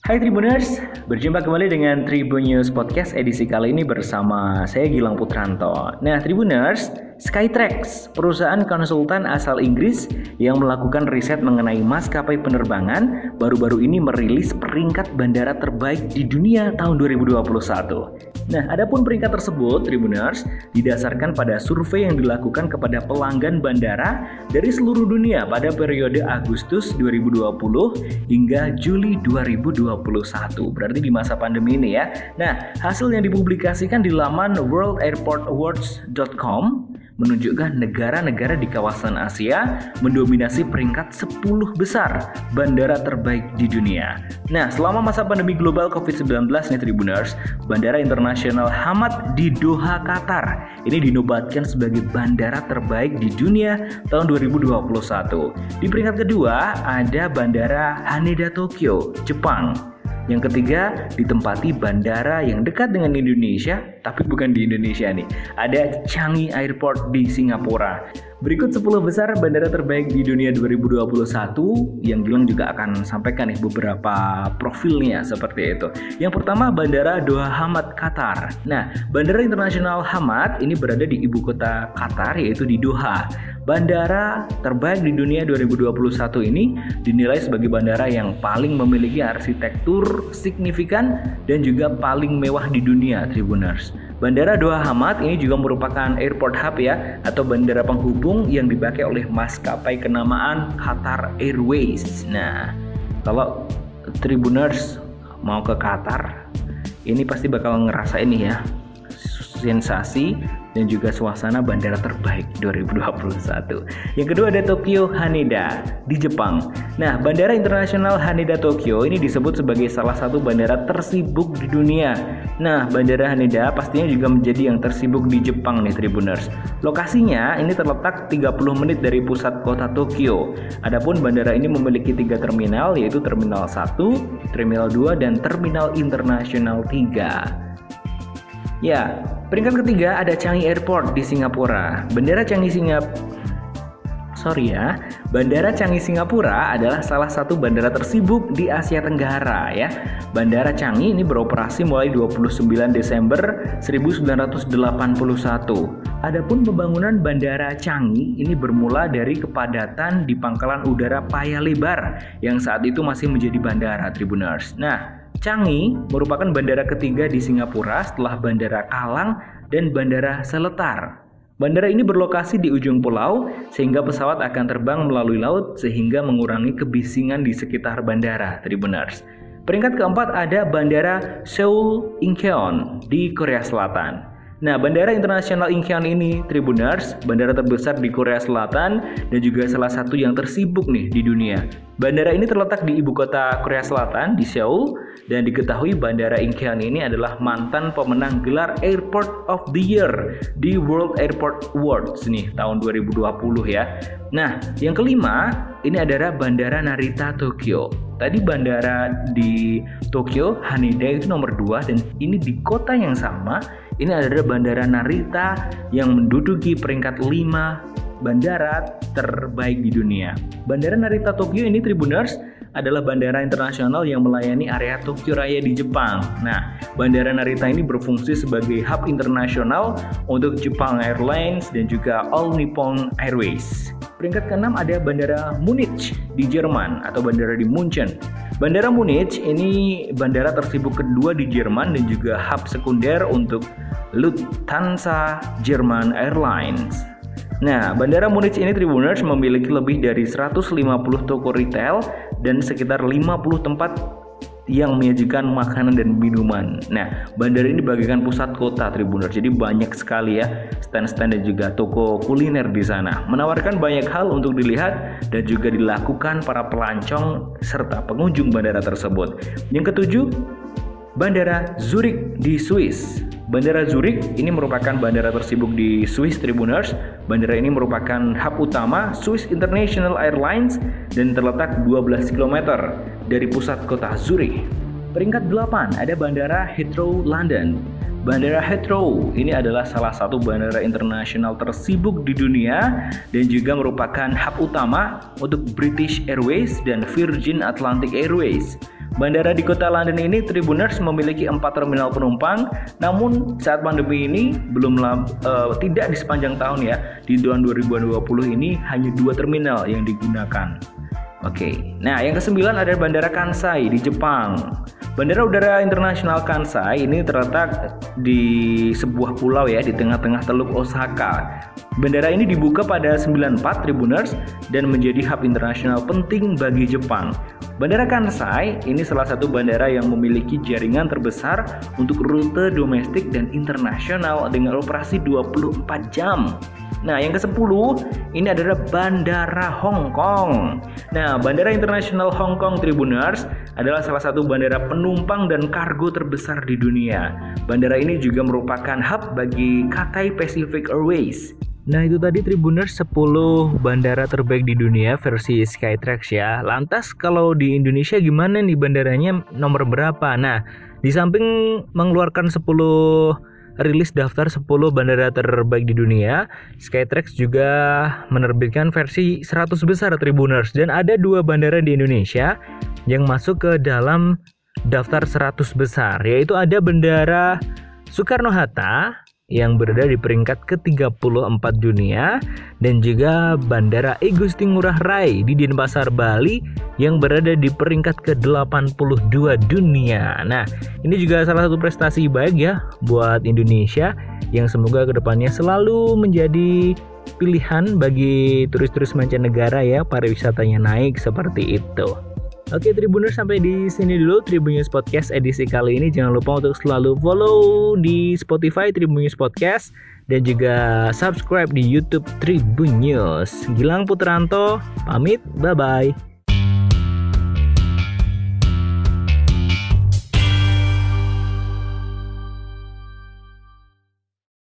Hai Tribuners, berjumpa kembali dengan Tribun News Podcast edisi kali ini bersama saya Gilang Putranto. Nah Tribuners, Skytrax, perusahaan konsultan asal Inggris yang melakukan riset mengenai maskapai penerbangan, baru-baru ini merilis peringkat bandara terbaik di dunia tahun 2021. Nah, adapun peringkat tersebut, Tribuners, didasarkan pada survei yang dilakukan kepada pelanggan bandara dari seluruh dunia pada periode Agustus 2020 hingga Juli 2021. Berarti di masa pandemi ini ya. Nah, hasil yang dipublikasikan di laman worldairportawards.com menunjukkan negara-negara di kawasan Asia mendominasi peringkat 10 besar bandara terbaik di dunia. Nah, selama masa pandemi global COVID-19 nih Tribuners, Bandara Internasional Hamad di Doha, Qatar ini dinobatkan sebagai bandara terbaik di dunia tahun 2021. Di peringkat kedua ada Bandara Haneda Tokyo, Jepang. Yang ketiga, ditempati bandara yang dekat dengan Indonesia, tapi bukan di Indonesia nih. Ada Changi Airport di Singapura. Berikut 10 besar bandara terbaik di dunia 2021 yang Gilang juga akan sampaikan nih beberapa profilnya seperti itu. Yang pertama Bandara Doha Hamad Qatar. Nah, Bandara Internasional Hamad ini berada di ibu kota Qatar yaitu di Doha. Bandara terbaik di dunia 2021 ini dinilai sebagai bandara yang paling memiliki arsitektur signifikan dan juga paling mewah di dunia Tribuners. Bandara Doha Hamad ini juga merupakan airport hub ya atau bandara penghubung yang dipakai oleh maskapai kenamaan Qatar Airways. Nah, kalau Tribuners mau ke Qatar, ini pasti bakal ngerasa ini ya sensasi dan juga suasana bandara terbaik 2021. Yang kedua ada Tokyo Haneda di Jepang. Nah, Bandara Internasional Haneda Tokyo ini disebut sebagai salah satu bandara tersibuk di dunia. Nah, Bandara Haneda pastinya juga menjadi yang tersibuk di Jepang nih Tribuners. Lokasinya ini terletak 30 menit dari pusat kota Tokyo. Adapun bandara ini memiliki tiga terminal yaitu Terminal 1, Terminal 2 dan Terminal Internasional 3. Ya, peringkat ketiga ada Changi Airport di Singapura. Bandara Changi Singapura Sorry ya, Bandara Changi Singapura adalah salah satu bandara tersibuk di Asia Tenggara ya. Bandara Changi ini beroperasi mulai 29 Desember 1981. Adapun pembangunan Bandara Changi ini bermula dari kepadatan di pangkalan udara Paya Lebar yang saat itu masih menjadi bandara Tribuners. Nah, Changi merupakan bandara ketiga di Singapura setelah Bandara Kalang dan Bandara Seletar. Bandara ini berlokasi di ujung pulau sehingga pesawat akan terbang melalui laut sehingga mengurangi kebisingan di sekitar bandara, Tribuners. Peringkat keempat ada Bandara Seoul Incheon di Korea Selatan. Nah, Bandara Internasional Incheon ini, Tribuners, bandara terbesar di Korea Selatan dan juga salah satu yang tersibuk nih di dunia. Bandara ini terletak di ibu kota Korea Selatan, di Seoul, dan diketahui Bandara Incheon ini adalah mantan pemenang gelar Airport of the Year di World Airport Awards nih tahun 2020 ya. Nah, yang kelima, ini adalah Bandara Narita Tokyo. Tadi bandara di Tokyo, Haneda itu nomor 2 dan ini di kota yang sama ini adalah Bandara Narita yang menduduki peringkat 5 bandara terbaik di dunia. Bandara Narita Tokyo ini Tribuners adalah bandara internasional yang melayani area Tokyo Raya di Jepang. Nah, Bandara Narita ini berfungsi sebagai hub internasional untuk Jepang Airlines dan juga All Nippon Airways. Peringkat keenam ada Bandara Munich di Jerman atau bandara di Munchen. Bandara Munich ini bandara tersibuk kedua di Jerman dan juga hub sekunder untuk Lufthansa German Airlines. Nah, Bandara Munich ini Tribuners memiliki lebih dari 150 toko retail dan sekitar 50 tempat yang menyajikan makanan dan minuman. Nah, bandara ini bagikan pusat kota Tribuners, jadi banyak sekali ya stand-stand dan juga toko kuliner di sana. Menawarkan banyak hal untuk dilihat dan juga dilakukan para pelancong serta pengunjung bandara tersebut. Yang ketujuh, Bandara Zurich di Swiss. Bandara Zurich ini merupakan bandara tersibuk di Swiss Tribuners. Bandara ini merupakan hub utama Swiss International Airlines dan terletak 12 km dari pusat kota Zurich. Peringkat 8 ada Bandara Heathrow London. Bandara Heathrow ini adalah salah satu bandara internasional tersibuk di dunia dan juga merupakan hub utama untuk British Airways dan Virgin Atlantic Airways. Bandara di kota London ini Tribuners memiliki empat terminal penumpang, namun saat pandemi ini belum uh, tidak di sepanjang tahun ya. Di tahun 2020 ini hanya dua terminal yang digunakan. Oke, nah yang kesembilan ada Bandara Kansai di Jepang. Bandara Udara Internasional Kansai ini terletak di sebuah pulau ya di tengah-tengah Teluk Osaka. Bandara ini dibuka pada 94 Tribuners dan menjadi hub internasional penting bagi Jepang. Bandara Kansai ini salah satu bandara yang memiliki jaringan terbesar untuk rute domestik dan internasional dengan operasi 24 jam. Nah, yang ke-10 ini adalah Bandara Hong Kong. Nah, Bandara Internasional Hong Kong Tribuners adalah salah satu bandara penumpang dan kargo terbesar di dunia. Bandara ini juga merupakan hub bagi Cathay Pacific Airways. Nah itu tadi Tribuners 10 bandara terbaik di dunia versi Skytrax ya Lantas kalau di Indonesia gimana nih bandaranya nomor berapa? Nah di samping mengeluarkan 10 rilis daftar 10 bandara terbaik di dunia, Skytrax juga menerbitkan versi 100 besar Tribuners dan ada dua bandara di Indonesia yang masuk ke dalam daftar 100 besar, yaitu ada Bandara Soekarno-Hatta yang berada di peringkat ke-34 dunia dan juga Bandara Igusti Ngurah Rai di Denpasar, Bali yang berada di peringkat ke-82 dunia. Nah, ini juga salah satu prestasi baik ya buat Indonesia yang semoga ke depannya selalu menjadi pilihan bagi turis-turis mancanegara ya pariwisatanya naik seperti itu. Oke Tribuners sampai di sini dulu Tribun Podcast edisi kali ini. Jangan lupa untuk selalu follow di Spotify Tribun Podcast dan juga subscribe di YouTube Tribun Gilang Putranto pamit, bye bye.